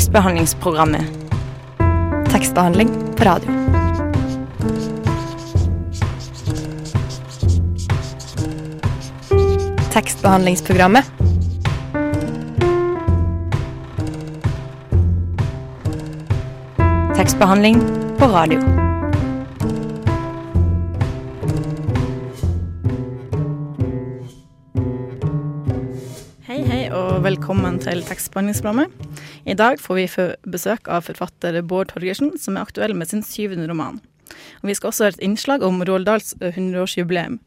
Tekstbehandlingsprogrammet. Tekstbehandling på radio. Tekstbehandlingsprogrammet. Tekstbehandling på radio. Hei, hei, og velkommen til tekstbehandlingsprogrammet. I dag får vi besøk av forfatter Bård Torgersen, som er aktuell med sin syvende roman. Og Vi skal også høre et innslag om Roald Dahls 100-årsjubileum.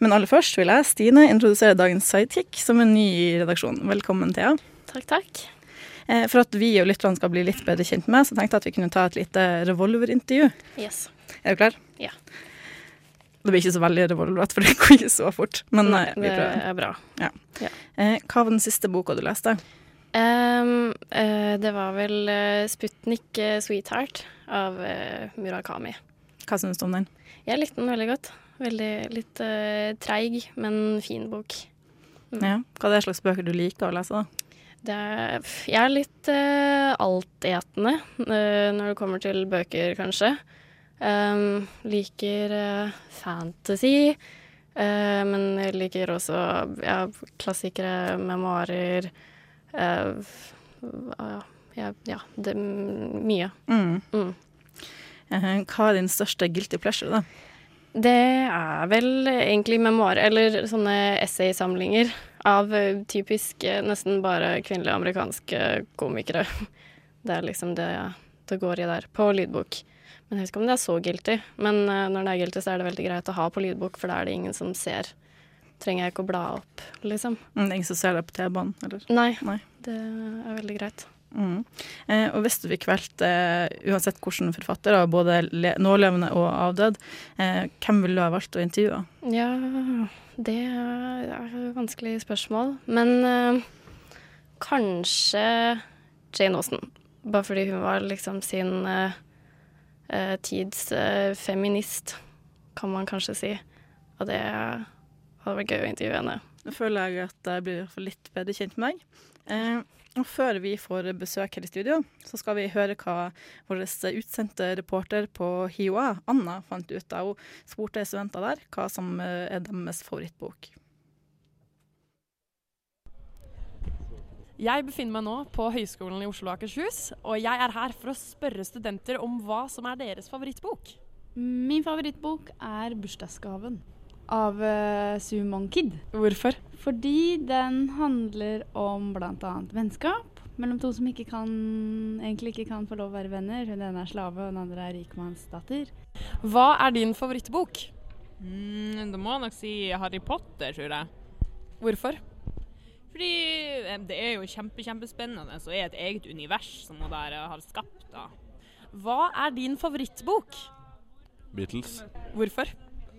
Men aller først vil jeg, Stine, introdusere dagens sidekick, som er ny i redaksjonen. Velkommen, Thea. Takk, takk. Eh, For at vi og lytterne skal bli litt bedre kjent med så tenkte jeg at vi kunne ta et lite revolverintervju. Yes. Er du klar? Ja. Det blir ikke så veldig revolverete, for det går ikke så fort. Men Nei, vi prøver. det er bra. Eh, Hva var den siste boka du leste? Ehm, uh, det var vel eh, Sputnik eh, Sweetheart av Murakami. Hva syns du om den? Jeg likte den veldig godt. Veldig litt treig, men fin bok. Mm. Ja. Hva er det slags bøker du liker å lese, da? Det er, jeg er litt uh, altetende når det kommer til bøker, kanskje. Um, liker fantasy, men jeg liker også ja, klassikere, memoarer ja, ja, det mye. Mm. Mm. Eh, Hva er din største guilty pleasure, da? Det er vel egentlig memoarer, eller sånne essaysamlinger av eh, typisk eh, nesten bare kvinnelige amerikanske komikere. Det er liksom det det går i der, på lydbok. Men jeg vet ikke om det er så guilty. Men eh, når det er guilty, så er det veldig greit å ha på lydbok, for da er det ingen som ser. Trenger jeg ikke å bla opp, liksom. Mm, Det er ingen som ser deg på T-banen, eller? Nei, Nei. det er veldig greit. Mm. Eh, og hvis du fikk valgt, eh, uansett hvilken forfatter, både le nålevende og avdød, eh, hvem ville du ha valgt å intervjue? Ja, det er et vanskelig spørsmål. Men eh, kanskje Jane Austen. Bare fordi hun var liksom sin eh, eh, tids feminist, kan man kanskje si. Og det hadde vært gøy å intervjue henne. Nå føler jeg at jeg blir litt bedre kjent med deg. Eh, og før vi får besøk her i studio, så skal vi høre hva vår utsendte reporter på HiOA, Anna, fant ut da hun spurte studenter der hva som eh, er deres favorittbok. Jeg befinner meg nå på Høgskolen i Oslo og Akershus, og jeg er her for å spørre studenter om hva som er deres favorittbok. Min favorittbok er 'Bursdagsgaven' av uh, Sumon Kid. Hvorfor? Fordi den handler om bl.a. vennskap mellom to som ikke kan, egentlig ikke kan få lov å være venner. Hun ene er slave, og den andre er rikmannsdatter. Hva er din favorittbok? Mm, da må jeg nok si Harry Potter, tror jeg. Hvorfor? Fordi eh, det er jo kjempe, kjempespennende og er et eget univers som hun der eh, har skapt. da. Hva er din favorittbok? Beatles. Hvorfor?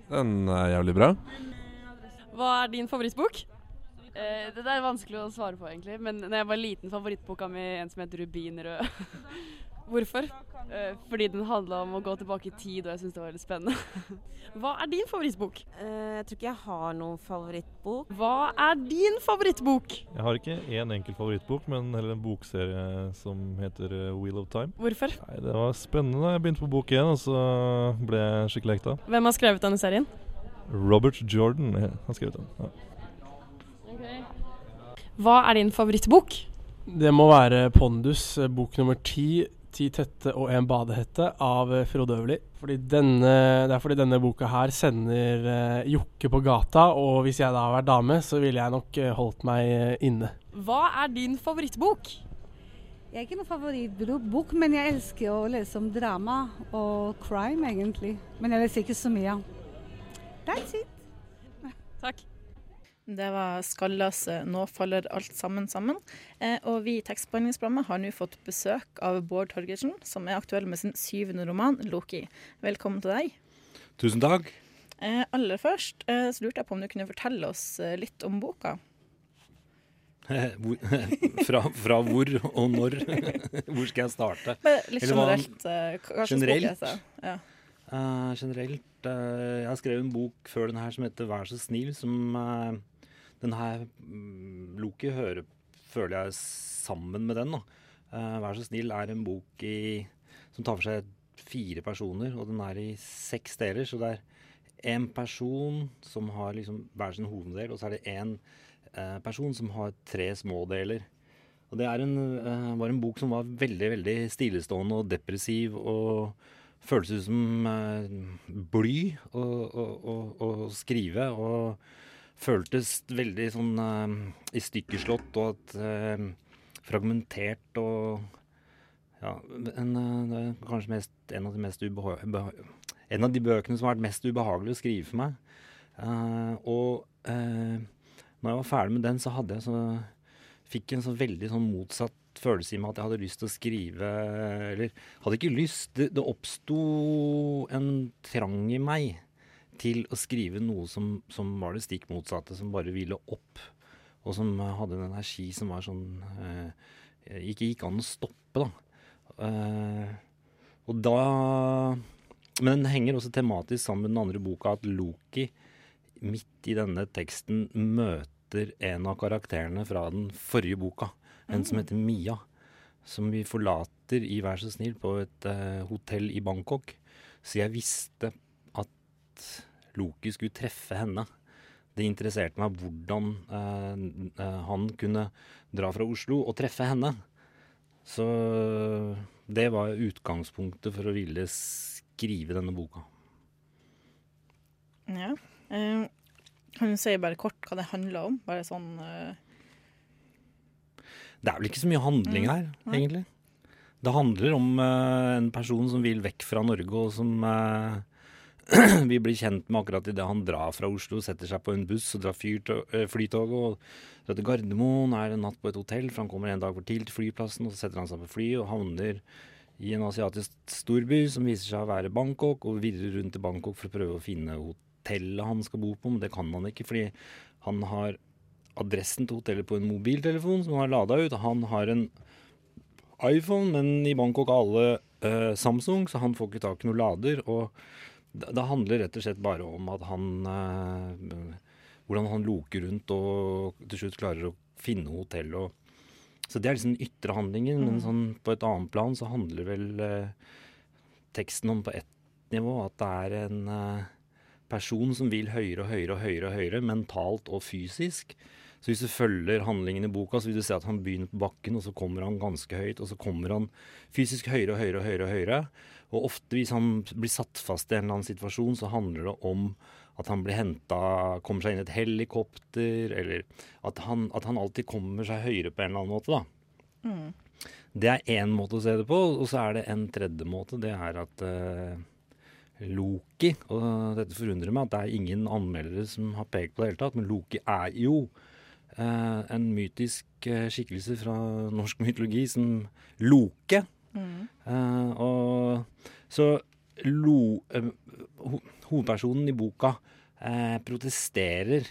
Den er jævlig bra. Hva er din favorittbok? Eh, det der er vanskelig å svare på, egentlig. Men da jeg var liten, favorittboka mi en som het Rubinrød. Hvorfor? Eh, fordi den handla om å gå tilbake i tid, og jeg syntes det var veldig spennende. Hva er din favorittbok? Eh, jeg tror ikke jeg har noen favorittbok. Hva er din favorittbok? Jeg har ikke én enkelt favorittbok, men heller en bokserie som heter eh, Wheel of Time. Hvorfor? Nei, Det var spennende da jeg begynte på bok én, og så ble jeg skikkelig hekta. Hvem har skrevet denne serien? Robert Jordan har skrevet den. Ja. Hva er din favorittbok? Det må være Pondus, bok nummer ti. 'Ti tette og en badehette' av eh, Frode Øverli. Det er fordi denne boka her sender eh, Jokke på gata, og hvis jeg da hadde vært dame, så ville jeg nok eh, holdt meg eh, inne. Hva er din favorittbok? Jeg er ikke noen favorittbok, men jeg elsker å lese om drama og crime, egentlig. Men jeg leser ikke så mye. That's it. Takk. Det var Skallas eh, 'Nå faller alt sammen sammen'. Eh, og vi i Tekstbehandlingsprogrammet har nå fått besøk av Bård Torgersen, som er aktuell med sin syvende roman, 'Loki'. Velkommen til deg. Tusen takk. Eh, aller først eh, så lurte jeg på om du kunne fortelle oss eh, litt om boka. Fra, fra hvor og når? Hvor skal jeg starte? Litt Eller hva- generelt. eh, bok generelt? Ja. Generelt Jeg har skrevet en bok før den her som heter 'Vær så snill', som eh, den her mm, Loki hører, føler jeg sammen med den. da. Uh, Vær så snill er en bok i, som tar for seg fire personer, og den er i seks deler. Så det er én person som har liksom hver sin hoveddel, og så er det én uh, person som har tre små deler. Og det en, uh, var en bok som var veldig, veldig stillestående og depressiv og føltes ut som eh, bly å skrive. Og føltes veldig sånn eh, i stykkerslått og at eh, fragmentert og ja, en, eh, det er kanskje mest, en, av en av de bøkene som har vært mest ubehagelig å skrive for meg. Uh, og uh, når jeg var ferdig med den, så hadde jeg så fikk en så veldig sånn motsatt følelse i meg at jeg hadde lyst til å skrive Eller hadde ikke lyst. Det, det oppsto en trang i meg til å skrive noe som, som var det stikk motsatte, som bare ville opp. Og som hadde en energi som var sånn eh, Ikke gikk an å stoppe, da. Eh, og da Men den henger også tematisk sammen med den andre boka, at Loki midt i denne teksten møter en av karakterene fra den forrige boka. En som heter Mia. Som vi forlater i Vær så snill på et eh, hotell i Bangkok. Så jeg visste at Loki skulle treffe henne. Det interesserte meg hvordan eh, eh, han kunne dra fra Oslo og treffe henne. Så det var utgangspunktet for å ville skrive denne boka. Ja. Eh, kan du si bare kort hva det handler om? Bare sånn eh, Det er vel ikke så mye handling Mm, her, mm. egentlig. Det handler om eh, en person som vil vekk fra Norge, og som eh, vi blir kjent med akkurat idet han drar fra Oslo, setter seg på en buss og drar eh, flytoget og drar til Gardermoen, er en natt på et hotell, for han kommer en dag for tidlig til flyplassen, og så setter han seg på fly og havner i en asiatisk storby som viser seg å være Bangkok, og virrer rundt til Bangkok for å prøve å finne hotellet han skal bo på, men det kan han ikke fordi han har adressen til hotellet på en mobiltelefon som han har lada ut. Han har en iPhone, men i Bangkok har alle uh, Samsung, så han får ikke tak i noen lader. Og det, handler rett og slett bare om at han eh, Hvordan han loker rundt og til slutt klarer å finne hotell. Og, så det er liksom den ytre handlingen, men Mm. sånn på et annet plan så handler vel eh, teksten om på ett nivå at det er en eh, person som vil høyere og høyere og høyere, og høyere mentalt og fysisk. Så hvis du følger handlingen i boka, så vil du se at han begynner på bakken, og så kommer han ganske høyt, og så kommer han fysisk høyere og høyere og høyere. Og høyere. Og ofte hvis han blir satt fast i en eller annen situasjon, så handler det om at han blir henta, kommer seg inn i et helikopter, eller at han, at han alltid kommer seg høyere på en eller annen måte, da. mm. Det er én måte å se det på, og så er det en tredje måte. Det er at uh, Loki Og dette forundrer meg at det er ingen anmeldere som har pekt på det hele tatt, men Loki er jo en mytisk eh, skikkelse fra norsk mytologi som Loke. Mm. Eh, og så lo, eh, ho, hovedpersonen i boka eh, protesterer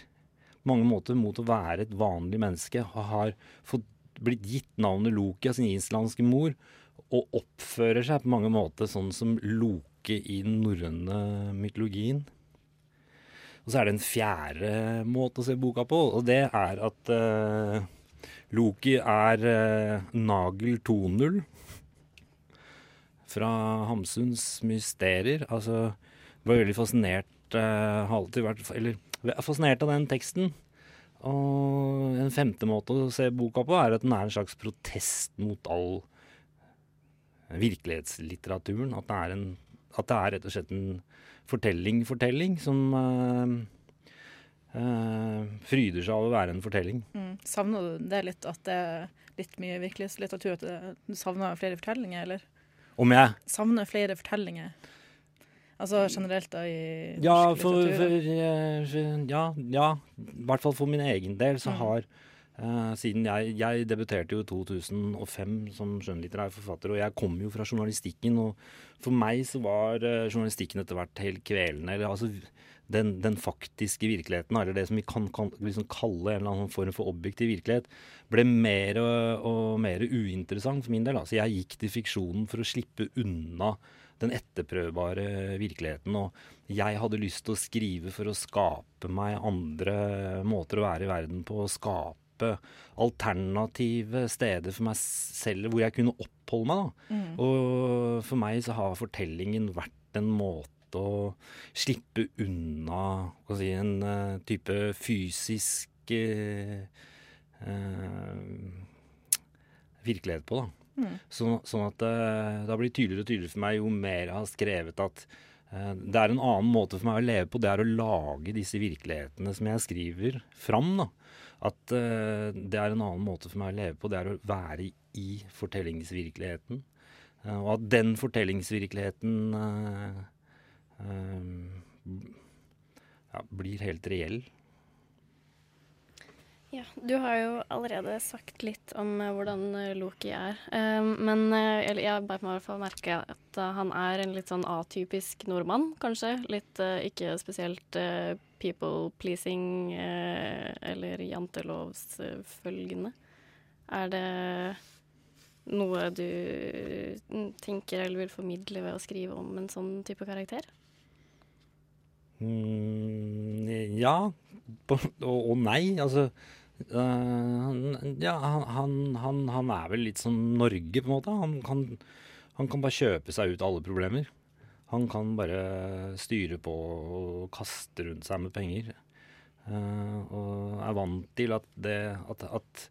på mange måter mot å være et vanlig menneske og har fått, blitt gitt navnet Loki av sin islandske mor og oppfører seg på mange måter sånn som Loke i den norrøne mytologien. Og så er det en fjerde måte å se boka på, og det er at uh, Loki er uh, Nagel 2.0 fra Hamsuns mysterier. Altså, jeg var veldig fascinert uh, alltid vært Eller er fascinert av den teksten. Og en femte måte å se boka på er at den er en slags protest mot all virkelighetslitteraturen. At det er, en, at det er rett og slett en fortelling-fortelling som Uh, fryder seg av å være en fortelling. Mm. Savner du det litt, at det er litt mye virkelighetslitteratur? At du savner flere fortellinger, eller? Om jeg Savner flere fortellinger? Altså generelt da i Ja, norsk for, litteratur? for eh, Ja, ja. I hvert fall for min egen del så Mm. har Siden jeg, jeg debuterte jo i 2005 som skjønnlitterær forfatter, og jeg kom jo fra journalistikken, og for meg så var eh, journalistikken etter hvert helt kvelende. Eller altså den, den faktiske virkeligheten, eller det som vi kan, kan liksom kalle en eller annen form for objektiv virkelighet, ble mer og, og mer uinteressant for min del. Altså jeg gikk til fiksjonen for å slippe unna den etterprøvbare virkeligheten. Og jeg hadde lyst til å skrive for å skape meg andre måter å være i verden på. Skape skape alternative steder for meg selv hvor jeg kunne oppholde meg. Da. Mm. Og for meg så har fortellingen vært en måte å slippe unna si, en uh, type fysisk uh, virkelighet på. da. Mm. Sånn, sånn at det har blitt tydeligere og tydeligere for meg jo mer jeg har skrevet at eh, det er en annen måte for meg å leve på. Det er å lage disse virkelighetene som jeg skriver fram. da. At uh, det er en annen måte for meg å leve på. Det er å være i fortellingsvirkeligheten. Uh, og at den fortellingsvirkeligheten uh, ja, blir helt reell. Ja, du har jo allerede sagt litt om eh, hvordan eh, Loki er. Eh, men eh, jeg bare meg i hvert fall merke at han er en litt sånn atypisk nordmann, kanskje. Litt ikke spesielt people pleasing eller jantelovsfølgende. Er det noe du mm, tenker eller vil formidle ved å skrive om en sånn type karakter? Mm, ja og, og nei. Altså øh, Ja, han, han, han, er vel litt som Norge, på en måte. Han kan, han kan bare kjøpe seg ut alle problemer. Han kan bare styre på og kaste rundt seg med penger. Eh, og er vant til at det at, at,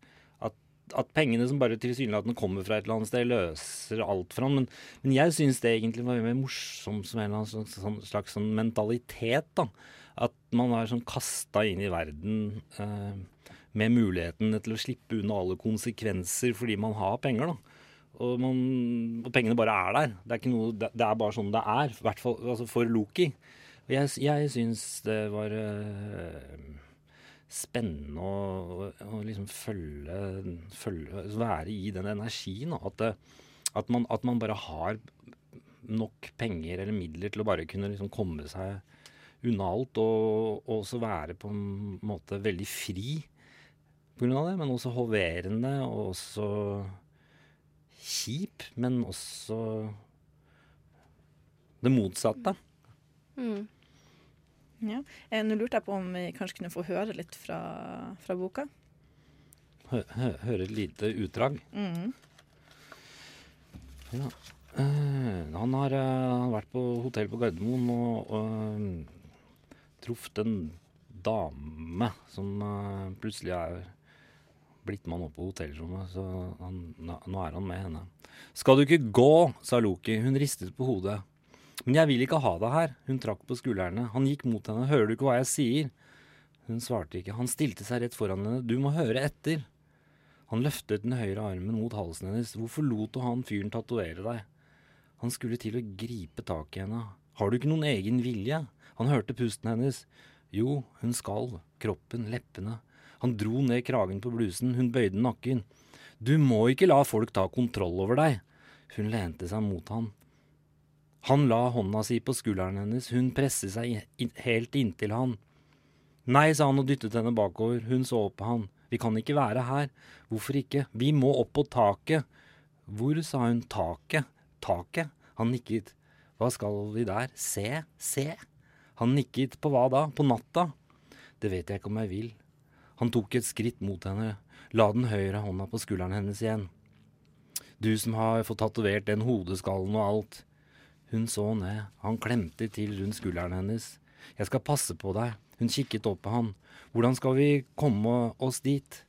at, at pengene som bare tilsynelatende kommer fra et eller annet sted, løser alt for ham. Men, men jeg syns det egentlig var mer morsomt som en eller annen slags, sånn, slags sånn mentalitet. da. At man er sånn kasta inn i verden eh, med muligheten til å slippe unna alle konsekvenser fordi man har penger. da. Og, man, og pengene bare er der. Det er, noe, det, er bare sånn det er. I hvert fall altså for Loki. Og jeg, jeg syns det var eh, spennende å, å, liksom følge, følge Være i den energien. At, det, at, man, at man bare har nok penger eller midler til å bare kunne liksom komme seg unna alt. Og, og også være på en måte veldig fri av det. Men også hoverende og også kjip. Men også det motsatte. Mm. Ja. Eh, Nå lurte jeg på om vi kanskje kunne få høre litt fra, fra boka. Hø hø høre et lite utdrag. Mm. Ja. Uh, han har uh, vært på hotell på Gardermoen og, og truffet en dame som plutselig er blitt med han opp på hotellrommet, så han, nå er han med henne. Skal du ikke gå, sa Loki. Hun ristet på hodet. Men jeg vil ikke ha deg her. Hun trakk på skuldrene. Han gikk mot henne. Hører du ikke hva jeg sier? Hun svarte ikke. Han stilte seg rett foran henne. Du må høre etter. Han løftet den høyre armen mot halsen hennes. Hvorfor lot du han fyren tatovere deg? Han skulle til å gripe tak i henne. Har du ikke noen egen vilje? Han hørte pusten hennes. Jo, hun skalv. Kroppen, leppene. Han dro ned kragen på blusen. Hun bøyde nakken. Du må ikke la folk ta kontroll over deg. Hun lente seg mot han. Han la hånda si på skulderen hennes. Hun presset seg helt inntil han. Nei, sa han og dyttet henne bakover. Hun så opp på han. Vi kan ikke være her. Hvorfor ikke? Vi må opp på taket. Hvor, sa hun. Taket. Taket. Han nikket. Hva skal vi der? Se, se. Han nikket. På hva da? På natta? Det vet jeg ikke om jeg vil. Han tok et skritt mot henne, la den høyre hånda på skulderen hennes igjen. Du som har fått tatovert den hodeskallen og alt. Hun så ned, han klemte til rundt skulderen hennes. Jeg skal passe på deg. Hun kikket opp på han. Hvordan skal vi komme oss dit?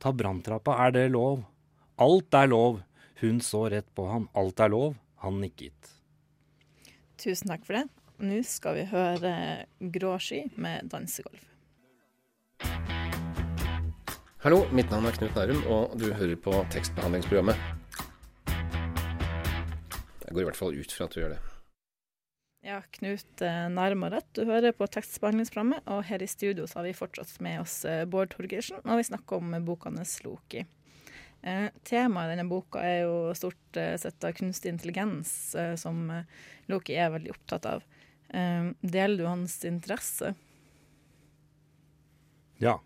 Ta branntrappa, er det lov? Alt er lov. Hun så rett på han. Alt er lov. Han nikket. Tusen takk for det. Nå skal vi høre Grå sky med dansegolf. Hallo, mitt navn er Knut Nærum, og du hører på tekstbehandlingsprogrammet. Jeg går i hvert fall ut fra at du gjør det. Ja, Knut Nærum og rett. Du hører på tekstbehandlingsprogrammet, og her i studio så har vi fortsatt med oss eh, Bård Torgersen, og vi snakker om eh, boka hans Loki. Eh, temaet i denne boka er jo stort eh, sett av kunstig intelligens, eh, som eh, Loki er veldig opptatt av. Eh, deler du hans interesse? Ja.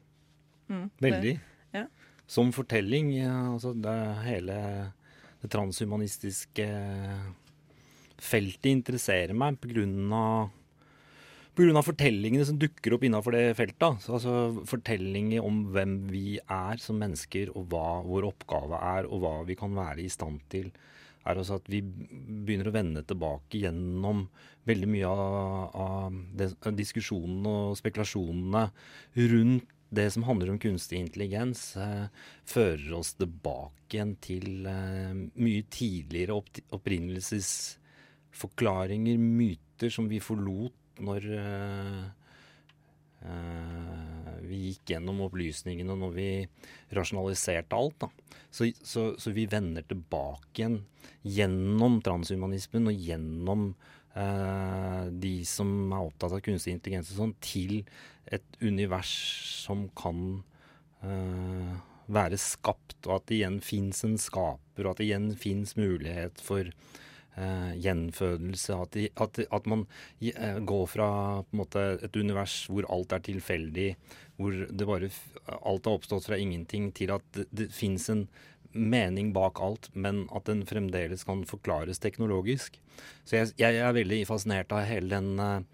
Mm, det- Veldig. Ja. Som fortelling, altså det hele det transhumanistiske feltet interesserer meg av Pga. fortellingene som dukker opp innafor det feltet. Så, altså Fortellinger om hvem vi er som mennesker, og hva vår oppgave er, og hva vi kan være i stand til. er altså at Vi begynner å vende tilbake gjennom veldig mye av, av det, diskusjonene og spekulasjonene rundt det som handler om kunstig intelligens, eh, fører oss tilbake igjen til eh, mye tidligere opp, opprinnelsesforklaringer, myter, som vi forlot når eh, eh, vi gikk gjennom opplysningene når vi rasjonaliserte alt. Så, så, så, vi vender tilbake igjen gjennom transhumanismen og gjennom de som er opptatt av kunstig intelligens og sånn, til et univers som kan eh, være skapt, og at det igjen fins en skaper, og at det igjen fins mulighet for uh, gjenfødelse. At, de, at, at man uh, går fra måte, et univers hvor alt er tilfeldig, hvor bare alt har oppstått fra ingenting, til at det, det fins en mening bak alt, men at den fremdeles kan forklares teknologisk. Så jeg, jeg er veldig fascinert av hele den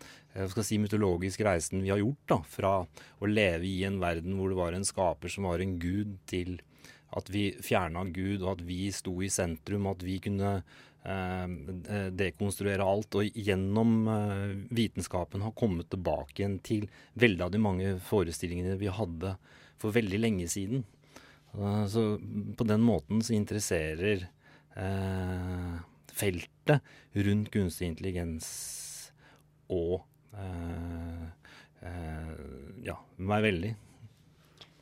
skal si, mytologiske reisen vi har gjort. da, Fra å leve i en verden hvor det var en skaper som var en gud, til at vi fjerna Gud, og at vi sto i sentrum, at vi kunne Eh, eh, dekonstruere alt. Og gjennom eh, vitenskapen har kommet tilbake igjen til veldig av de mange forestillingene vi hadde for veldig lenge siden. Så på den måten så interesserer eh, feltet rundt kunstig intelligens og eh, eh, ja, meg veldig.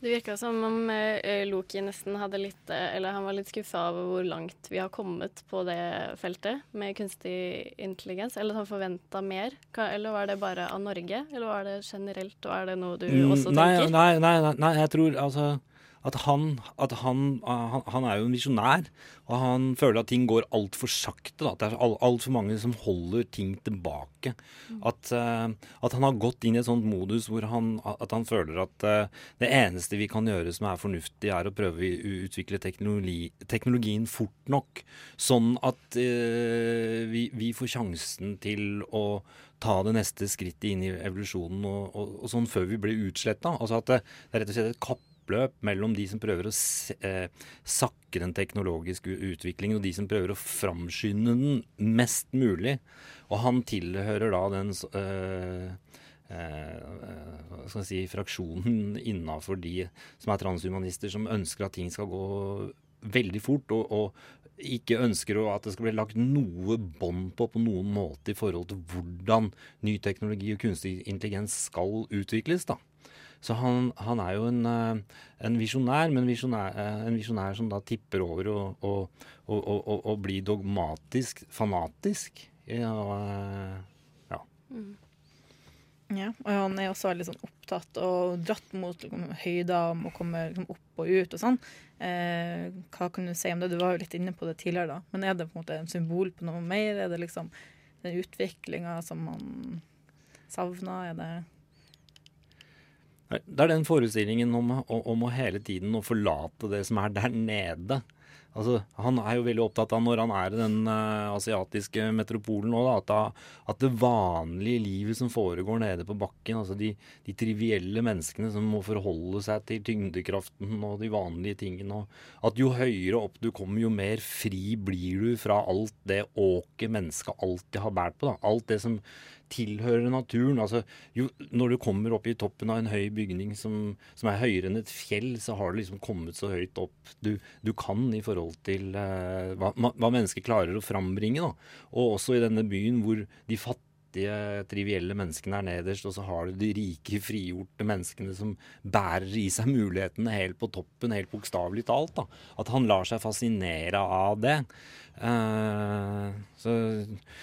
Det virka som om eh, Loki nesten hadde litt eh, Eller han var litt skuffa over hvor langt vi har kommet på det feltet med kunstig intelligens. Eller han forventa mer. Eller var det bare av Norge, eller var det generelt, og er det noe du mm, også tenker? Nei, nei, nei, nei, jeg tror altså at han, at han, han, han er jo en visjonær, og han føler at ting går altfor sakte. Da. At det er altfor mange som holder ting tilbake. Mm. At, uh, at, han har gått inn i et sånt modus hvor han, at han føler at uh, det eneste vi kan gjøre som er fornuftig, er å prøve å utvikle teknologi, teknologien fort nok. Sånn at uh, vi, vi, får sjansen til å ta det neste skrittet inn i evolusjonen og, og, og sånn før vi blir utsletta. Altså at det, det er rett og slett et kapp kappløp mellom de som prøver å eh, sakke den teknologiske utviklingen, og de som prøver å framskynde den mest mulig. Og han tilhører da den eh, eh, skal si, fraksjonen innafor de som er transhumanister, som ønsker at ting skal gå veldig fort. og, og ikke ønsker at det skal bli lagt noe bånd på på noen måte i forhold til hvordan ny teknologi og kunstig intelligens skal utvikles. da. Så han, han er jo en, eh, en visjonær, men visjonær, eh, en visjonær som da tipper over og, og, og, og blir dogmatisk, fanatisk. Ja. Eh, ja. Mm. ja. og han er også veldig sånn opptatt og dratt mot liksom, høyder om å komme liksom, opp og ut og sånn. Eh, hva kan du si om det? Du var jo litt inne på det tidligere, da. Men er det på en måte en symbol på noe mer? Er det liksom den utviklinga som man savner? Er det det er den forestillingen om, om, å hele tiden å forlate det som er der nede. Altså, han er jo veldig opptatt av, når han er i den uh, asiatiske metropolen nå, at, at, det vanlige livet som foregår nede på bakken, altså de, de, trivielle menneskene som må forholde seg til tyngdekraften og de vanlige tingene, og at jo høyere opp du kommer, jo mer fri blir du fra alt det åket mennesket alltid har båret på. Da. Alt det som tilhører naturen. Altså, jo, når du kommer opp i toppen av en høy bygning som, som, er høyere enn et fjell, så har du liksom kommet så høyt opp du, du kan i forhold til uh, hva, hva, mennesker klarer å frambringe. Da. Og også i denne byen hvor de fattige trivielle menneskene er nederst, og så har du de rike, frigjorte menneskene som bærer i seg mulighetene helt på toppen, helt bokstavelig talt. Da. At han lar seg fascinere av det. Uh, så,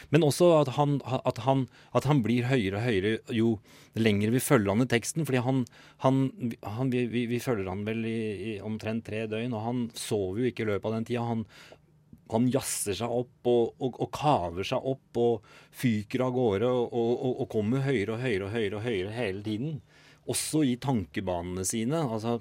men også at han, at, han, at han, blir høyere og høyere jo lenger vi følger han i teksten. fordi han, han vi, vi, vi, følger han vel i, i, omtrent tre døgn, og han sover jo ikke i løpet av den tida. Han, han jazzer seg opp og, og, og, kaver seg opp og fyker av gårde og, og, kommer høyere og høyere og høyere og høyere hele tiden. Også i tankebanene sine. altså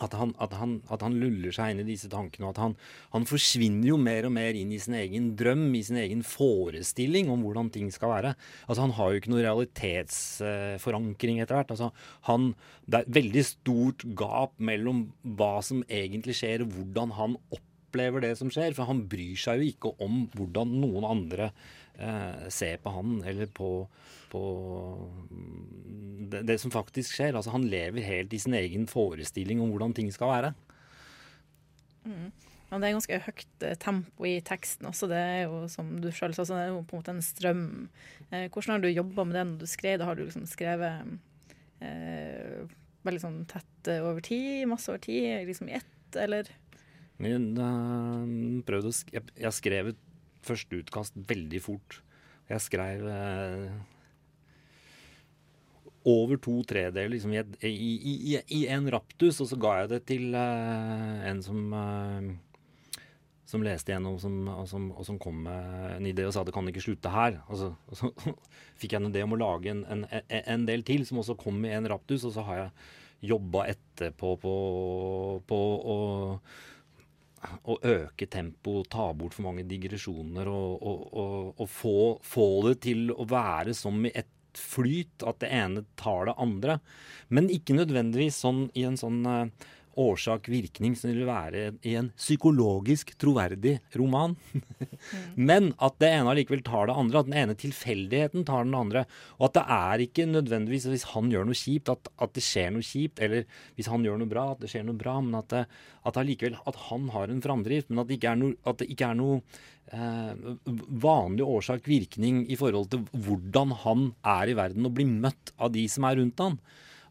at han, at, han, at han luller seg inn i disse tankene, og at han, han forsvinner jo mer og mer inn i sin egen drøm, i sin egen forestilling om hvordan ting skal være. Altså Han har jo ikke noen realitetsforankring etter hvert. Altså han, det er et veldig stort gap mellom hva som egentlig skjer, og hvordan han opplever det som skjer. For han bryr seg jo ikke om hvordan noen andre eh, ser på han, eller på, på det, det, som faktisk skjer. Altså Han lever helt i sin egen forestilling om hvordan ting skal være. Mm. Ja, det er ganske høyt eh, tempo i teksten også. Det er jo som du selv sa, det er jo på en måte en strøm. Eh, hvordan har du jobba med det når du skrev det? Har du liksom skrevet eh, veldig sånn tett over tid, masse over tid, liksom i ett, eller? Jeg, sk jeg, jeg skrev et førsteutkast veldig fort. Jeg skrev eh, over to tredeler liksom, i, i, i, i, en raptus, og så ga jeg det til eh, en som eh, som leste gjennom som, og, som, og, som, kom med en idé og sa det kan ikke slutte her. Og så, og så fikk jeg en idé om å lage en, en, en, del til som også kom i en raptus, og så har jeg jobba etterpå på, på å, å øke tempoet, ta bort for mange digresjoner og, og få, få det til å være som i ett flyt, at det ene tar det andre. Men ikke nødvendigvis sånn i en sånn uh, årsak-virkning som vil være i en psykologisk troverdig roman. mm. Men at det ene allikevel tar det andre. At den ene tilfeldigheten tar den andre. Og at det er ikke nødvendigvis hvis han gjør noe kjipt, at, at, det skjer noe kjipt. Eller hvis han gjør noe bra, at det skjer noe bra. Men at, det, at allikevel at han har en framdrift. Men at det ikke er noe, at det ikke er noe eh, vanlig årsak-virkning i forhold til hvordan han er i verden og blir møtt av de som er rundt han.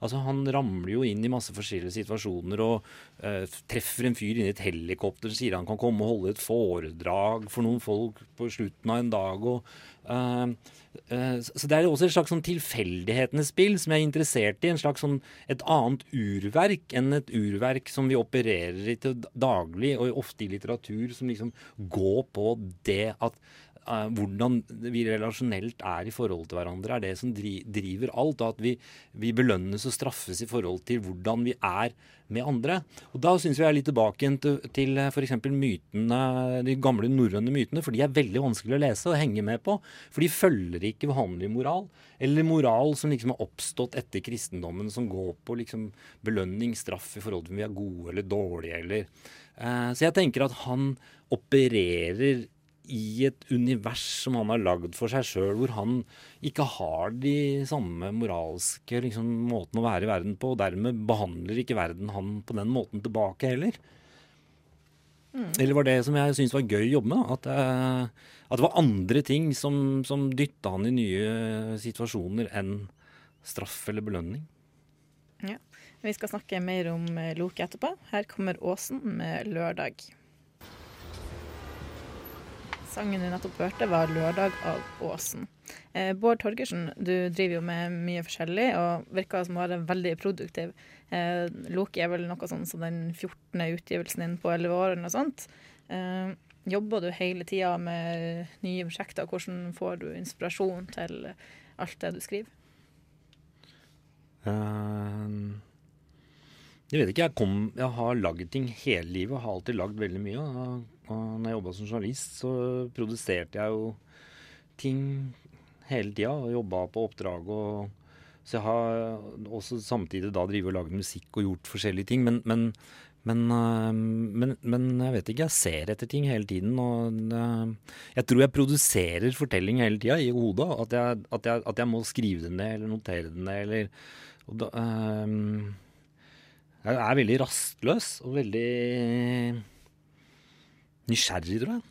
Altså, Han ramler jo inn i masse forskjellige situasjoner og uh, treffer en fyr inni et helikopter som sier han kan komme og holde et foredrag for noen folk på slutten av en dag. og uh, uh, Så det er også et slags sånn tilfeldighetenes spill som jeg er interessert i. en slags sånn Et annet urverk enn et urverk som vi opererer i til daglig, og ofte i litteratur, som liksom går på det at hvordan vi relasjonelt er i forhold til hverandre, er det som driver alt. Og at vi, vi, belønnes og straffes i forhold til hvordan vi er med andre. Og Da syns vi jeg er litt tilbake til, til eh, f.eks. mytene, de gamle norrøne mytene. For de er veldig vanskelig å lese og henge med på. For de følger ikke vanlig moral. Eller moral som liksom har oppstått etter kristendommen, som går på liksom belønning, straff i forhold til om vi er gode eller dårlige. Eller. Uh, så jeg tenker at han opererer i et univers som han har lagd for seg sjøl, hvor han ikke har de samme moralske liksom, måten å være i verden på, og dermed behandler ikke verden han på den måten tilbake heller. Mm. Eller var det som jeg syntes var gøy å jobbe med? At, uh, at det var andre ting som, som dytta han i nye situasjoner enn straff eller belønning. Ja. Vi skal snakke mer om eh, Loke etterpå. Her kommer Åsen med 'Lørdag'. Sangen du nettopp hørte, var 'Lørdag' av Åsen. Eh, Bård Torgersen, du driver jo med mye forskjellig og virker som å være veldig produktiv. Eh, Loki er vel noe sånn som den 14. utgivelsen din på 11 år, eller noe sånt. Eh, jobber du hele tida med nye prosjekter? Hvordan får du inspirasjon til alt det du skriver? Um jeg vet ikke. Jeg, kom, jeg har lagd ting hele livet og har alltid lagd veldig mye. Og og når jeg jobba som journalist, så produserte jeg jo ting hele tida og jobba på oppdrag. og så jeg har også samtidig da drevet og lagd musikk og gjort forskjellige ting. Men, men, men, øh, men, men, jeg vet ikke, jeg ser etter ting hele tiden. Og øh, jeg tror jeg produserer fortelling hele tida i hodet. At jeg, at, jeg, at jeg, må skrive det ned eller notere det ned. Eller, da, um, jeg er veldig rastløs og veldig nysgjerrig, tror jeg.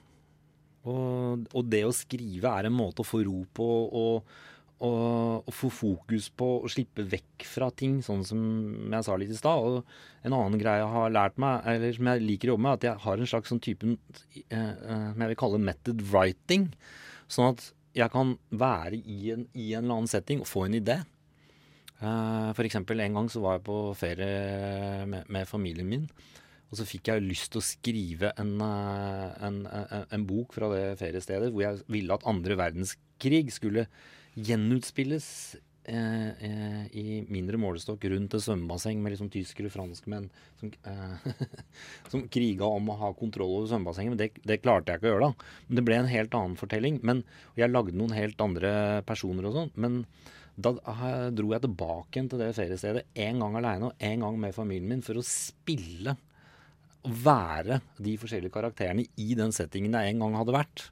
Og, og, det å skrive er en måte å få ro på og, og, og, få fokus på å slippe vekk fra ting, sånn som jeg sa litt i stad. Og en annen greie jeg har lært meg, eller som jeg liker å jobbe med, er at jeg har en slags sånn type eh, eh, jeg vil kalle method writing. Sånn at jeg kan være i en, i en eller annen setting og få en idé. Uh, for eksempel en gang så var jeg på ferie med, med familien min. Og så fikk jeg lyst til å skrive en, eh, en, en, en, bok fra det feriestedet hvor jeg ville at andre verdenskrig skulle gjenutspilles eh, eh, i mindre målestokk rundt et svømmebasseng med liksom tyskere og franskmenn som, eh, som kriga om å ha kontroll over svømmebassenget. Men det, det, klarte jeg ikke å gjøre, da. Men det ble en helt annen fortelling. Men, og jeg lagde noen helt andre personer og sånn. Men da dro jeg tilbake til det feriestedet en gang aleine og en gang med familien min for å spille være de forskjellige karakterene i den settingen jeg en gang hadde vært.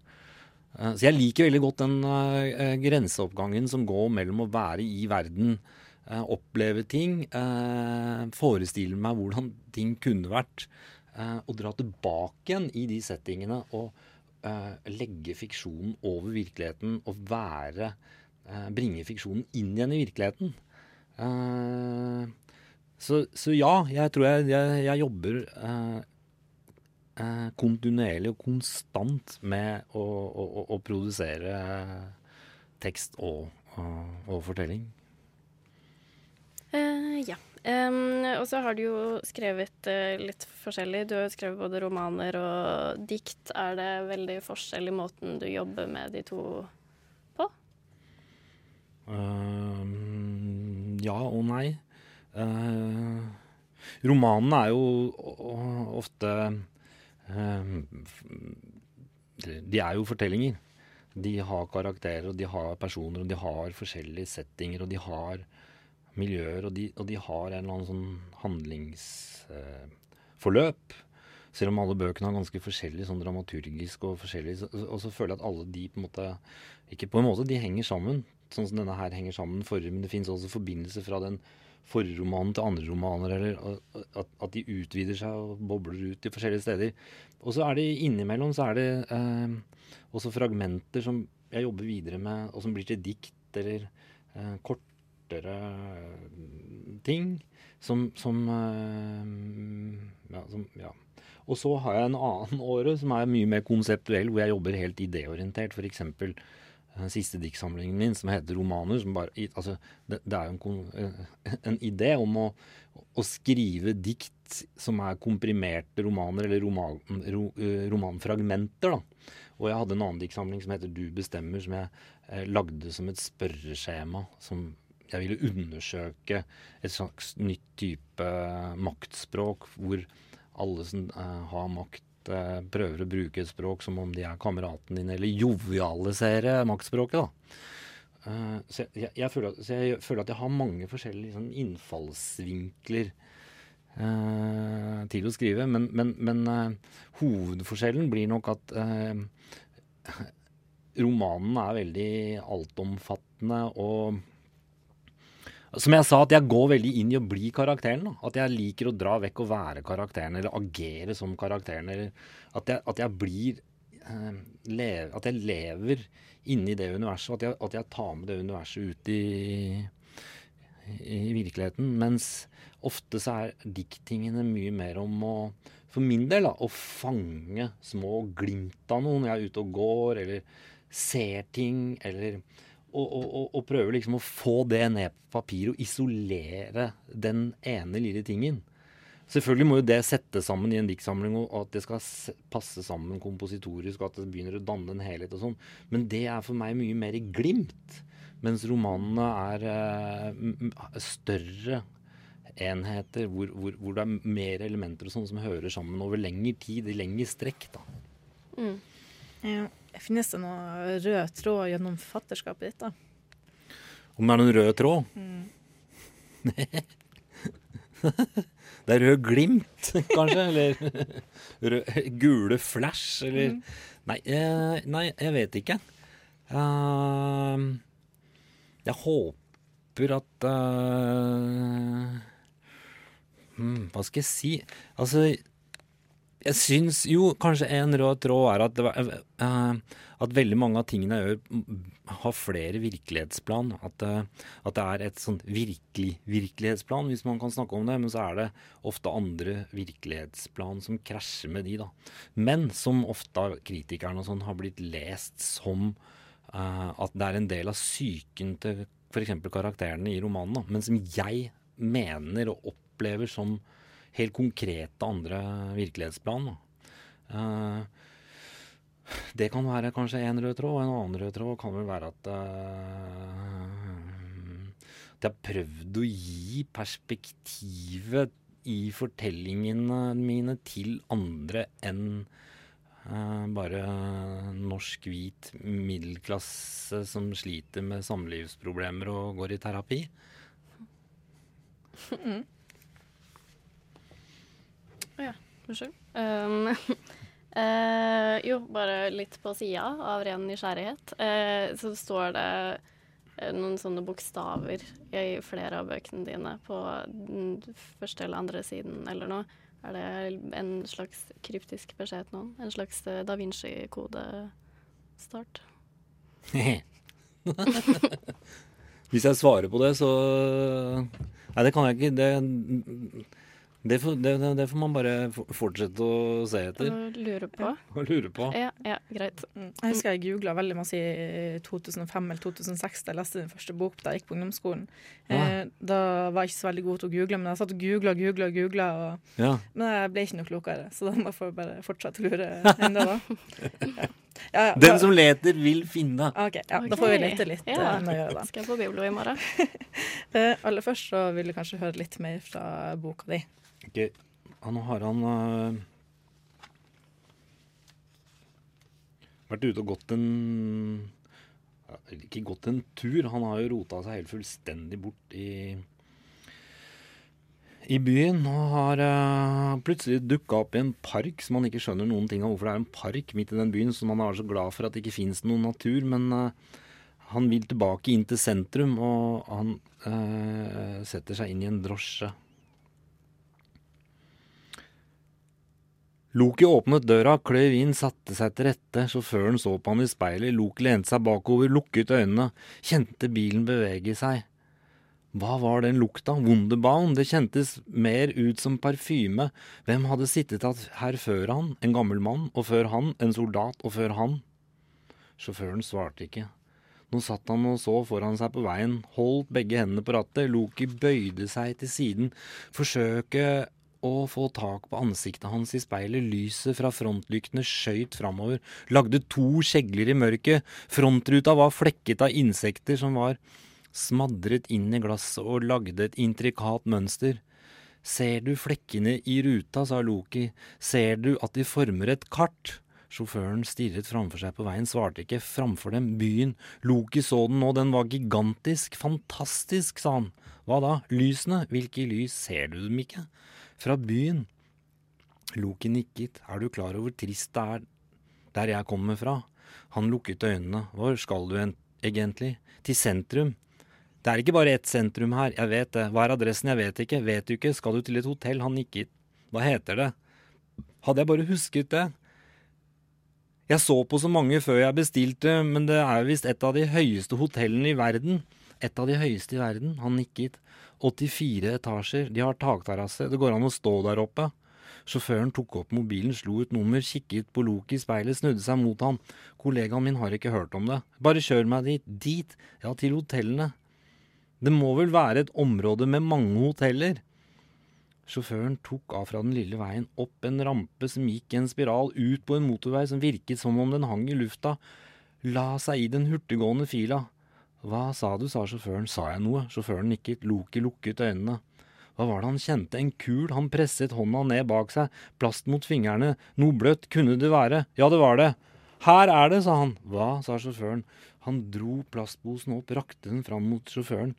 Eh, Så jeg liker veldig godt den eh, grenseoppgangen som går mellom å være i verden, eh, oppleve ting, eh, forestille meg hvordan ting kunne vært, eh, og dra tilbake igjen i de settingene og eh, legge fiksjonen over virkeligheten og være eh, Bringe fiksjonen inn igjen i virkeligheten. Så, så ja, jeg tror jeg, jeg, jeg jobber eh, eh, kontinuerlig og konstant med å, å, å, å produsere tekst og, og, fortelling. Eh, ja. Um, og så har du jo skrevet uh, litt forskjellig. Du har jo skrevet både romaner og dikt. Er det veldig forskjell i måten du jobber med de to på? Eh, ja og nei. Uh, romanene er jo ofte eh, De er jo fortellinger. De har karakterer, og de har personer, og de har forskjellige settinger, og de har miljøer, og de, og de har en eller annen sånn handlingsforløp. Selv om alle bøkene har ganske forskjellig sånn dramaturgisk og forskjellig, så, og så føler jeg at alle de på en måte Ikke på en måte, de henger sammen. Sånn som denne her henger sammen forrige, men det fins også forbindelse fra den forrige romanen til andre romaner, eller at, at de utvider seg og bobler ut til forskjellige steder. Og så er det innimellom så er det eh, også fragmenter som jeg jobber videre med, og som blir til dikt eller eh, kortere ting. Som, som, eh, ja, som ja. Og så har jeg en annen åre som er mye mer konseptuell, hvor jeg jobber helt idéorientert. F.eks. den siste diktsamlingen min som heter 'Romaner'. Som bare, altså, det, det er jo en, en idé om å, å skrive dikt som er komprimerte romaner, eller roman, ro, eh, romanfragmenter. da. Og jeg hadde en annen diktsamling som heter 'Du bestemmer', som jeg eh, lagde som et spørreskjema. som jeg ville undersøke et slags nytt type maktspråk, hvor alle som eh, har makt, eh, prøver å bruke et språk som om de er kameraten din, eller jovialisere maktspråket, da. Uh, så jeg, jeg, føler at, så jeg føler at jeg har mange forskjellige liksom, innfallsvinkler uh, til å skrive, men, men, men uh, hovedforskjellen blir nok at romanen er veldig altomfattende og som jeg sa, at jeg går veldig inn i å bli karakteren. Da. At jeg liker å dra vekk og være karakteren, eller agere som karakteren. Eller at jeg, at jeg blir eh, lev, At jeg lever inni det universet. At jeg, at jeg tar med det universet ut i, i virkeligheten. Mens ofte så er diktingene mye mer om å For min del, da, å fange små glimt av noe når jeg er ute og går, eller ser ting, eller og, og, og, prøver liksom å få det ned på papir og isolere den ene lille tingen. Selvfølgelig må jo det settes sammen i en diktsamling, og at det skal passe sammen kompositorisk, og at det begynner å danne en helhet og sånn. Men det er for meg mye mer i glimt. Mens romanene er m- større enheter, hvor, hvor, hvor det er mer elementer og sånn som hører sammen over lengre tid, i lengre strekk. da. Mm. Ja. Finnes det noen rød tråd gjennom fatterskapet ditt, da? Om det er noen rød tråd? Mm. det er rød glimt, kanskje? Eller rød, gule flash, eller Mm. nei, eh, nei, jeg vet ikke. Uh, jeg håper at uh, hmm, Hva skal jeg si? Altså jeg syns jo kanskje en rød tråd er at, var- uh, at veldig mange av tingene jeg gjør, har flere virkelighetsplan. At, uh, at det er et sånt virkelig virkelighetsplan, hvis man kan snakke om det. Men så er det ofte andre virkelighetsplan som krasjer med de, da. Men som ofte kritikerne og sånn har blitt lest som uh, at det er en del av psyken til f.eks. karakterene i romanen. Da. Men som jeg mener og opplever som helt konkrete andre virkelighetsplan. Eh, det kan være kanskje en rød tråd, og en annen rød tråd kan vel være at uh, at jeg har prøvd å gi perspektivet i fortellingene mine til andre enn uh, bare norsk hvit middelklasse som sliter med samlivsproblemer og går i terapi. Mm. Ja, unnskyld. Um, uh, jo, bare litt på sida av ren nysgjerrighet. uh, så står det eh, noen sånne bokstaver i flere av bøkene dine på den første eller andre siden eller noe. Er det en slags kryptisk beskjed til noen? En slags Da Vinci-kodestart? Hvis jeg svarer på det, så Nei, det kan jeg ikke. Det, det, får, det, det får man bare fortsette å se etter. Og lure på. Og lure på. Ja, ja, greit. Mm. Jeg husker jeg googla veldig masse i 2005 eller 2006 da jeg leste min første bok da jeg gikk på ungdomsskolen. Ja. Eh, da var jeg ikke så veldig god til å google, men jeg satt og googla og googla. Og googla, og, Ja. Men jeg ble ikke noe klokere, så da må jeg bare fortsette å lure ennå, da. Ja. Ja, Den som leter, vil finne. OK, ja, da får vi lete litt. Ja. å nøyere, da. Skal jeg på Biblo i morgen? uh, aller først så vil du kanskje høre litt mer fra boka di. Ok, ja, Nå har han uh, vært ute og gått en ja, Ikke gått en tur, han har jo rota seg helt fullstendig bort i i byen og har uh, plutselig dukka opp i en park som han ikke skjønner noen ting av hvorfor det er en park midt i den byen, som han er så glad for at det ikke finnes noen natur. Men uh, han vil tilbake inn til sentrum, og han uh, setter seg inn i en drosje. Loki åpnet døra, kløyv inn, satte seg til rette. Sjåføren så på han i speilet. Loki lente seg bakover, lukket øynene, kjente bilen bevege seg. Hva var den lukta? Wunderbaum? Det kjentes mer ut som parfyme. Hvem hadde sittet her før han? En gammel mann, og før han en soldat, og før han? Sjåføren svarte ikke. Nå satt han og så foran seg på veien, holdt begge hendene på rattet. Loki bøyde seg til siden, forsøke å få tak på ansiktet hans i speilet. Lyset fra frontlyktene skøyt framover, lagde to skjegler i mørket. Frontruta var flekket av insekter som var smadret inn i glasset og lagde et intrikat mønster. Ser du flekkene i ruta, sa Loki, ser du at de former et kart? Sjåføren stirret framfor seg på veien, svarte ikke. Framfor dem, byen. Loki så den nå, den var gigantisk. Fantastisk, sa han. Hva da? Lysene? Hvilke lys? Ser du dem ikke? Fra byen. Loki nikket. Er du klar over trist det er der jeg kommer fra? Han lukket øynene. Hvor skal du egentlig? Til sentrum. Det er ikke bare ett sentrum her, jeg vet det. Hva er adressen, jeg vet ikke. Vet du ikke, skal du til et hotell? Han nikket. Hva heter det? Hadde jeg bare husket det? Jeg så på så mange før jeg bestilte, men det er visst et av de høyeste hotellene i verden. Et av de høyeste i verden. Han nikket. 84 etasjer, de har takterrasse, det går an å stå der oppe. Sjåføren tok opp mobilen, slo ut nummer, kikket på Loki i speilet, snudde seg mot ham. Kollegaen min har ikke hørt om det. Bare kjør meg dit. Dit? Ja, til hotellene. Det må vel være et område med mange hoteller? Sjåføren tok av fra den lille veien, opp en rampe som gikk i en spiral, ut på en motorvei som virket som om den hang i lufta, la seg i den hurtiggående fila. Hva sa du, sa sjåføren, sa jeg noe? Sjåføren nikket, Loki lukket øynene. Hva var det han kjente, en kul, han presset hånda ned bak seg, plast mot fingrene, noe bløtt, kunne det være, ja det var det. Her er det, sa han. Hva, sa sjåføren. Han dro plastposen opp, rakte den fram mot sjåføren.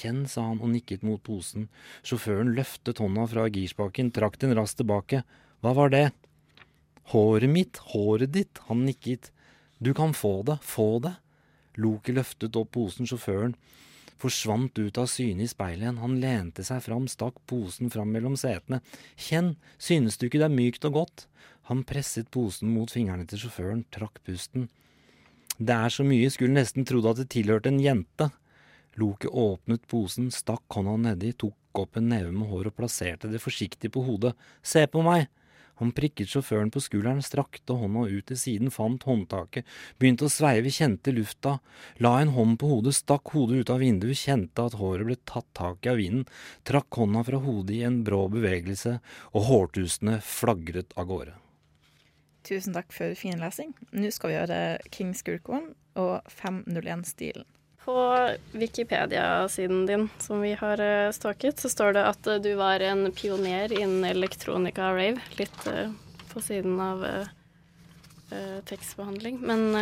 Kjenn, sa han og nikket mot posen. Sjåføren løftet hånda fra girspaken, trakk den raskt tilbake. Hva var det? Håret mitt, håret ditt, han nikket. Du kan få det, få det. Loki løftet opp posen, sjåføren forsvant ut av syne i speilet igjen. Han lente seg fram, stakk posen fram mellom setene. Kjenn, synes du ikke det er mykt og godt? Han presset posen mot fingrene til sjåføren, trakk pusten. Det er så mye, skulle nesten trodd at det tilhørte en jente. Loke åpnet posen, stakk hånda nedi, tok opp en neve med hår og plasserte det forsiktig på hodet. Se på meg! Han prikket sjåføren på skulderen, strakte hånda ut til siden, fant håndtaket, begynte å sveive, kjente lufta, la en hånd på hodet, stakk hodet ut av vinduet, kjente at håret ble tatt tak i av vinden, trakk hånda fra hodet i en brå bevegelse, og hårtusene flagret av gårde. Tusen takk for fin lesing. Nå skal vi gjøre King Skurkoen og 501-stilen. På Wikipedia-siden din, som vi har uh, stalket, så står det at uh, du var en pioner innen elektronika rave. Litt uh, på siden av tekstbehandling. Men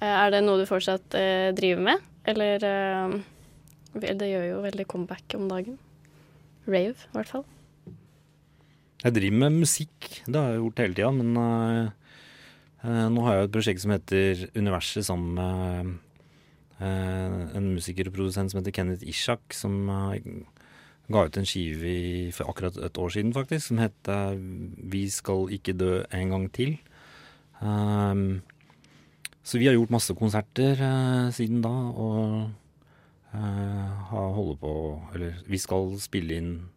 er det noe du fortsatt driver med? Eller Det gjør jo veldig comeback om dagen. Rave, i hvert fall. Jeg driver med musikk. Det har jeg gjort hele tida. Men nå har jeg et prosjekt som heter Universet sammen med uh, en musiker og produsent som heter Kenneth Ishak, som uh, ga ut en skive i, for akkurat et år siden, faktisk, som heter 'Vi skal ikke dø en gang til'. Um, så vi har gjort masse konserter uh, siden da, og uh, har holdt på Eller vi skal spille inn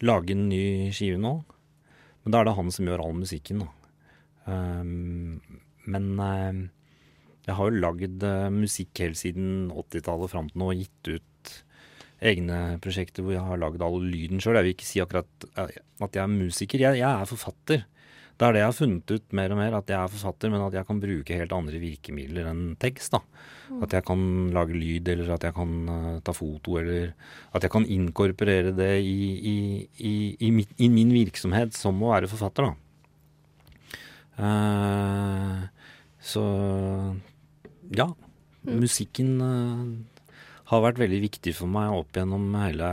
Lage en ny skive nå. Men da er det han som gjør all musikken, da. Um, men uh, jeg har jo lagd uh, musikk helt siden 80-tallet fram til nå og gitt ut egne prosjekter hvor jeg har lagd all lyden sjøl. Jeg vil ikke si akkurat uh, at jeg er musiker. Jeg, jeg, er forfatter. Det er det jeg har funnet ut mer og mer, at jeg er forfatter, men at jeg kan bruke helt andre virkemidler enn tekst. da. Mm. At jeg kan lage lyd, eller at jeg kan uh, ta foto, eller at jeg kan inkorporere det i, i, i, i, mitt, i min virksomhet som å være forfatter, da. Uh, så ja, mm. musikken uh, har vært veldig viktig for meg opp gjennom hele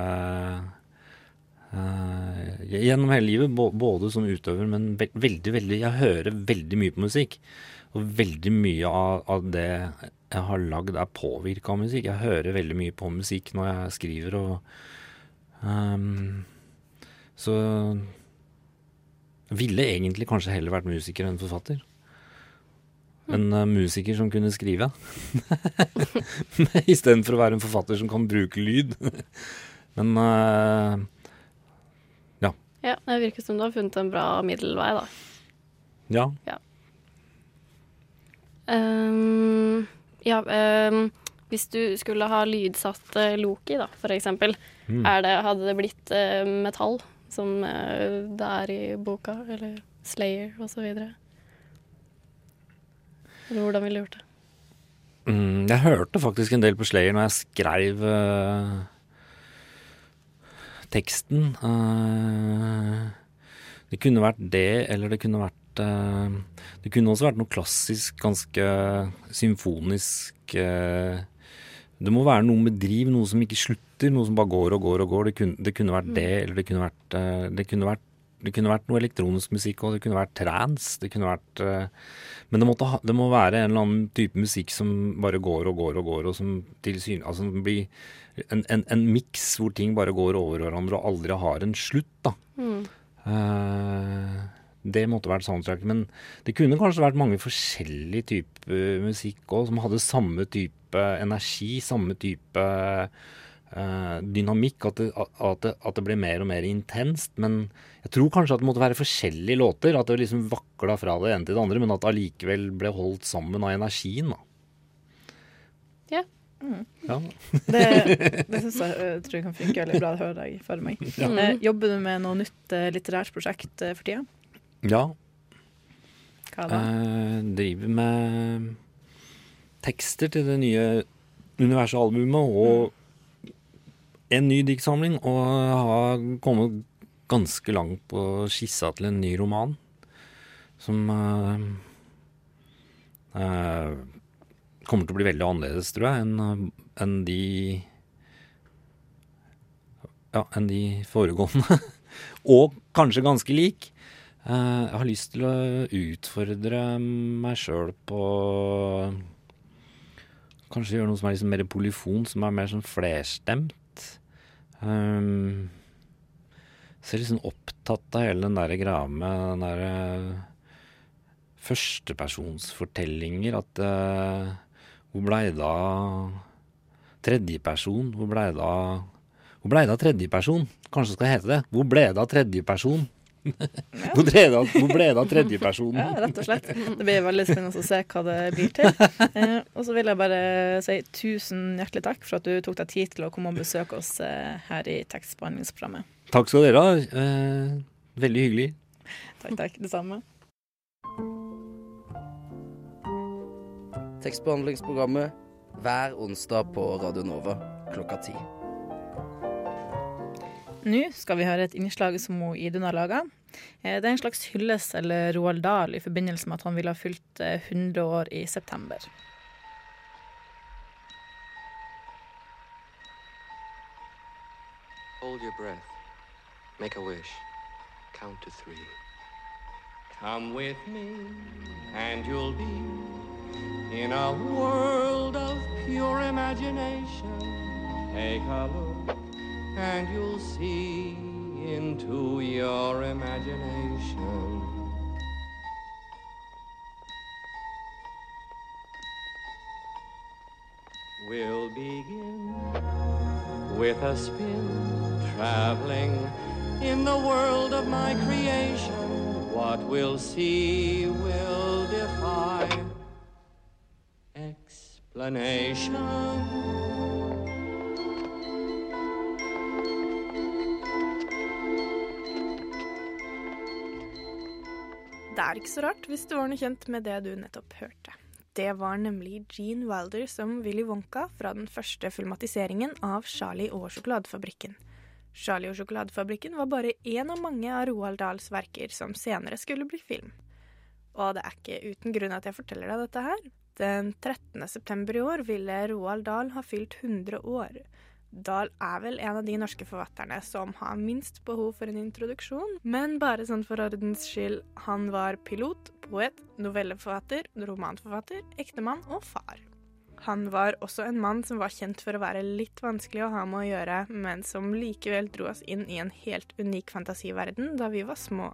Gjennom hele livet, både som utøver, men veldig, veldig Jeg hører veldig mye på musikk. Og veldig mye av, av det jeg har lagd, er påvirka av musikk. Jeg hører veldig mye på musikk når jeg skriver, og um, Så ville egentlig kanskje heller vært musiker enn forfatter. En uh, musiker som kunne skrive. Istedenfor å være en forfatter som kan bruke lyd. Men uh, ja. Det virker som du har funnet en bra middelvei, da. Ja. Ja, um, ja um, hvis du skulle ha lydsatt uh, Loki, da, for eksempel, mm. det, hadde det blitt uh, metall, som det er i boka, eller Slayer og så videre? Eller hvordan ville du gjort det? Mm, jeg hørte faktisk en del på Slayer når jeg skrev uh, teksten. Uh, det kunne vært det, eller det kunne vært uh, Det kunne også vært noe klassisk, ganske symfonisk Det må være noe med driv, noe som ikke slutter, noe som bare går og går og går. Det kunne, det kunne vært det, eller det kunne vært Det kunne vært, det kunne vært noe elektronisk musikk, og det kunne vært trans. Det kunne vært men det, ha, det, må være en eller annen type musikk som bare går og går og går, og som tilsyn, altså blir en, en, en miks hvor ting bare går over hverandre og aldri har en slutt. da. Mm. Uh, det måtte vært soundtrack. Men det kunne kanskje vært mange forskjellige typer musikk òg, som hadde samme type energi, samme type dynamikk. At det, at, det, at det, ble mer og mer intenst. Men jeg tror kanskje at det måtte være forskjellige låter. At det liksom vakla fra det ene til det andre, men at det allikevel ble holdt sammen av energien. da. Ja. Mm. ja. det det syns jeg, jeg tror jeg kan funke veldig bra. Det hører jeg for meg. Ja. Eh, jobber du med noe nytt eh, litterært prosjekt eh, for tida? Ja. Hva da? Eh, driver med tekster til det nye universalbumet og mm en ny diktsamling og har kommet ganske langt på skissa til en ny roman. Som uh, uh, kommer til å bli veldig annerledes, tror jeg, enn en de Ja, enn de foregående. og kanskje ganske lik. Uh, jeg har lyst til å utfordre meg sjøl på Kanskje gjøre noe som er liksom mer polyfon, som er mer sånn flerstemt. Um, så jeg er liksom opptatt av hele den der greia med den derre uh, førstepersonsfortellinger. At uh, Hvor blei det av tredjeperson? Hvor blei det Hvor blei det av tredjeperson? Kanskje det skal hete det. Hvor ble det av tredjeperson? Hvor ble det av, hvor ble det av tredjepersonen? Ja, rett og slett. Det blir veldig spennende å se hva det blir til. Eh, og så vil jeg bare si tusen hjertelig takk for at du tok deg tid til å komme og besøke oss eh, her i tekstbehandlingsprogrammet. Takk skal dere ha. Eh, veldig hyggelig. Takk, takk. Det samme. Tekstbehandlingsprogrammet hver onsdag på Radio Nova klokka ti. Nå skal vi høre et innslag som hun Idun har laga. Det er en slags hyllest eller Roald Dahl i forbindelse med at han ville ha fylt 100 år i september. Hold your breath. Make a wish. Count to three. Come with me, and you'll be in a world of pure imagination. Take a look, and you'll see into your imagination. We'll begin with a spin, traveling in the world of my creation. What we'll see will defy explanation. Det er ikke så rart hvis du var noe kjent med det du nettopp hørte. Det var nemlig Gene Wilder som Willy Wonka fra den første filmatiseringen av Charlie og sjokoladefabrikken. Charlie og sjokoladefabrikken var bare én av mange av Roald Dahls verker som senere skulle bli film. Og det er ikke uten grunn at jeg forteller deg dette her. Den 13. september i år ville Roald Dahl ha fylt 100 år. Dahl er vel en av de norske forfatterne som har minst behov for en introduksjon, men bare sånn for ordens skyld, han var pilot, poet, novelleforfatter, romanforfatter, ektemann og far. Han var også en mann som var kjent for å være litt vanskelig å ha med å gjøre, men som likevel dro oss inn i en helt unik fantasiverden da vi var små.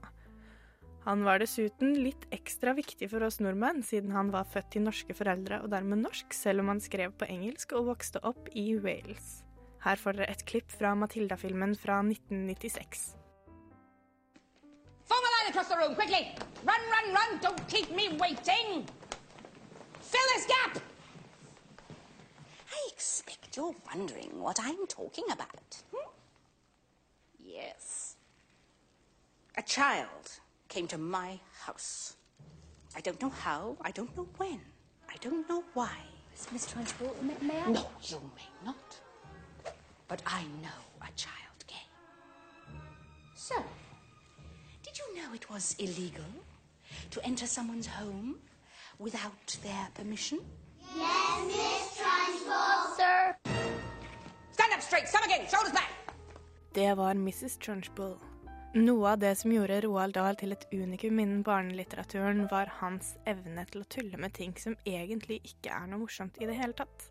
Han var dessuten litt ekstra viktig for oss nordmenn, siden han var født til norske foreldre og dermed norsk, selv om han skrev på engelsk og vokste opp i Wales. Her får dere et klipp fra Matilda-filmen fra 1996. Form a line across the room, quickly! Run, run, run! Don't keep me waiting! Fill this gap! I expect you're wondering what I'm talking about. Hmm? Yes. A child came to my house. I don't know how, I don't know when, I don't know why. Miss Transport, may, may I? No, you may not. But I know a child came. So, did you know it was illegal to enter someone's home without their permission? Yes, Miss Trunchbull. Sir. Stand up straight, some again, shoulders back. Det var Mrs. Trunchbull. Noe av det som gjorde Roald Dahl til et unikum innen barnelitteraturen, var hans evne til å tulle med ting som egentlig ikke er noe morsomt i det hele tatt.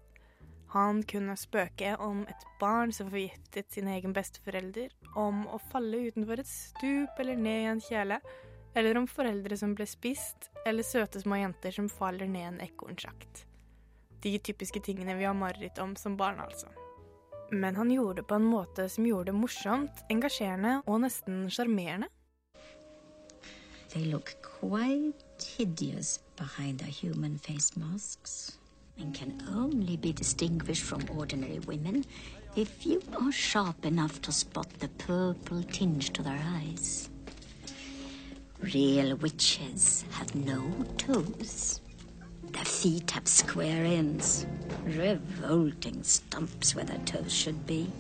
Han kunne spøke om et barn som forgiftet sin egen besteforelder, om å falle utenfor et stup eller ned i en kjele, eller om foreldre som ble spist, eller søte små jenter som faller ned en ekornsjakt. De typiske tingene vi har mareritt om som barn, altså. Men han gjorde det på en måte som gjorde det morsomt, engasjerende og nesten sjarmerende. They look quite hideous behind their human face masks and can only be distinguished from ordinary women if you are sharp enough to spot the purple tinge to their eyes. Real witches have no toes. Their feet have square ends, revolting stumps where their toes should be.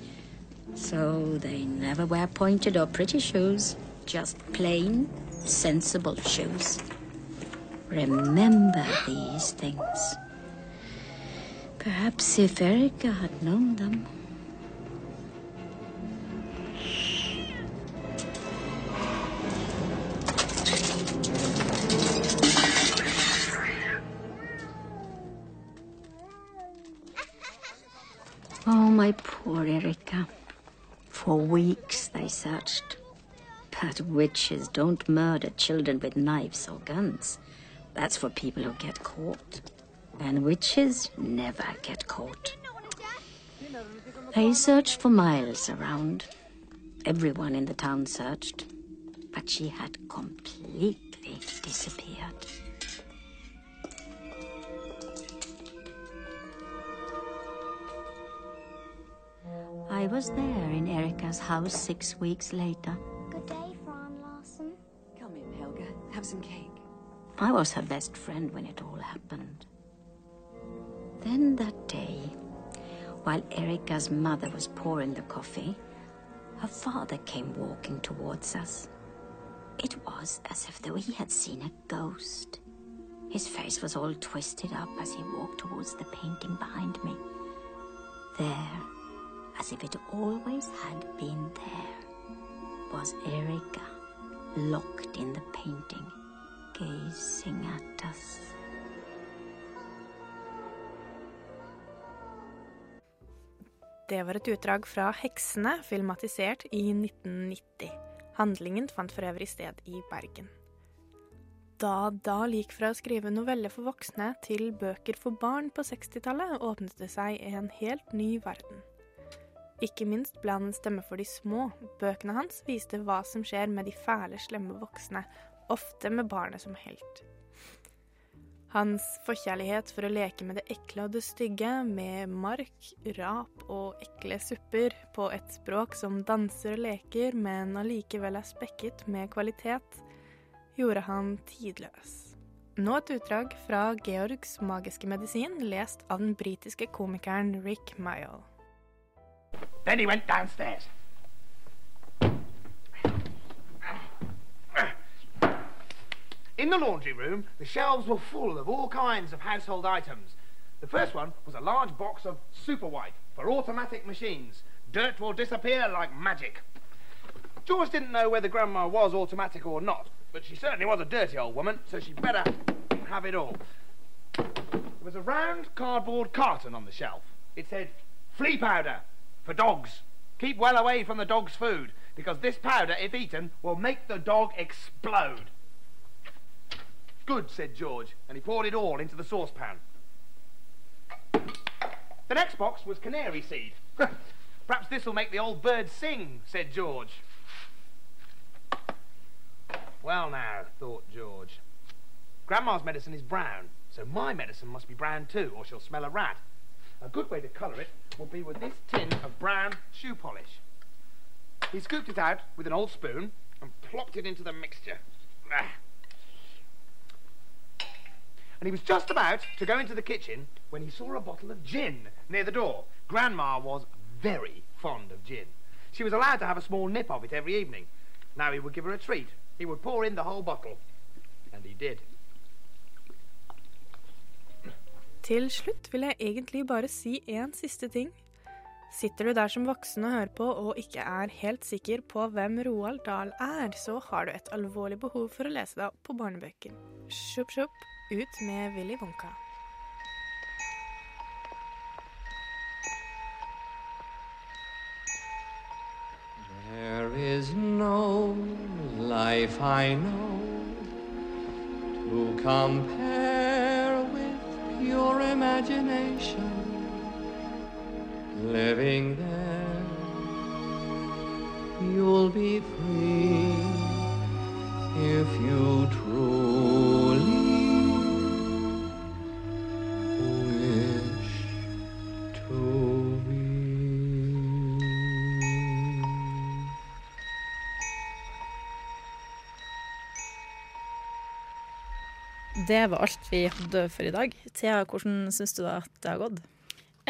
So they never wear pointed or pretty shoes, just plain, sensible shoes. Remember these things. Perhaps if Erica had known them. Oh, my poor Erica. For weeks they searched. But witches don't murder children with knives or guns. That's for people who get caught. And witches never get caught. They searched for miles around. Everyone in the town searched. But she had completely disappeared. I was there in Erica's house six weeks later. Good day, Fran Larson. Come in, Helga. Have some cake. I was her best friend when it all happened. Then that day, while Erica's mother was pouring the coffee, her father came walking towards us. It was as if though he had seen a ghost. His face was all twisted up as he walked towards the painting behind me. There, as if it always had been there, was Erica, locked in the painting, gazing at us. Det var et utdrag fra 'Heksene', filmatisert i 1990. Handlingen fant for øvrig sted i Bergen. Da Dahl gikk fra å skrive noveller for voksne til bøker for barn på 60-tallet, åpnet det seg en helt ny verden. Ikke minst ble han en stemme for de små. Bøkene hans viste hva som skjer med de fæle, slemme voksne, ofte med barnet som helt. Hans forkjærlighet for å leke med det ekle og det stygge, med mark, rap og ekle supper, på et språk som danser og leker, men allikevel er spekket med kvalitet, gjorde han tidløs. Nå et utdrag fra Georgs magiske medisin, lest av den britiske komikeren Rick Mayall. Then he went downstairs. In the laundry room, the shelves were full of all kinds of household items. The first one was a large box of super white for automatic machines. Dirt will disappear like magic. George didn't know whether Grandma was automatic or not, but she certainly was a dirty old woman, so she'd better have it all. There was a round cardboard carton on the shelf. It said, flea powder for dogs. Keep well away from the dog's food, because this powder, if eaten, will make the dog explode. Good, said George, and he poured it all into the saucepan. The next box was canary seed. Perhaps this will make the old bird sing, said George. Well, now, thought George. Grandma's medicine is brown, so my medicine must be brown too, or she'll smell a rat. A good way to colour it would be with this tin of brown shoe polish. He scooped it out with an old spoon and plopped it into the mixture. Ah. And he was just about to go into the kitchen when he saw a bottle of gin near the door. Grandma was very fond of gin. She was allowed to have a small nip of it every evening. Now he would give her a treat. He would pour in the whole bottle. And he did. Til slutt vil jeg egentlig bare si én siste ting. Sitter du der som voksen og hører på og ikke er helt sikker på hvem Roald Dahl er, så har du et alvorlig behov for å lese deg opp på barnebøker. Sjupp, sjupp, ut med Willy Wonka. There is no life I know to compare with your imagination. Living there, you'll be free if you truly Det var alt vi hadde for i dag. Thea, hvordan syns du at det har gått?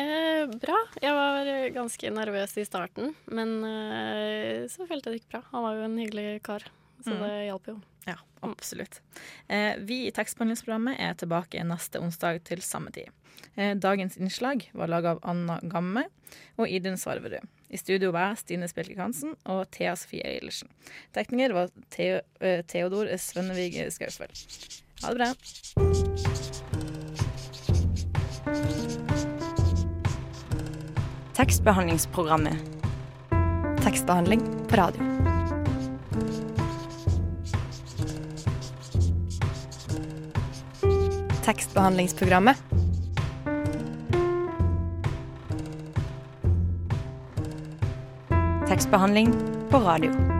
Eh, bra. Jeg var ganske nervøs i starten, men eh, så følte jeg det gikk bra. Han var jo en hyggelig kar, så Mm. det hjalp jo. Ja, absolutt. Eh, vi i tekstbehandlingsprogrammet er tilbake neste onsdag til samme tid. Eh, dagens innslag var laga av Anna Gamme og Idun Svarverud. I studio var Stine Spjelke Hansen og Thea Sofie Eilertsen. Tekniker var Theo, eh, Theodor Svennevig Skausvold. Ha det bra. Tekstbehandlingsprogrammet. Tekstbehandling på radio. Tekstbehandlingsprogrammet. Tekstbehandling på radio.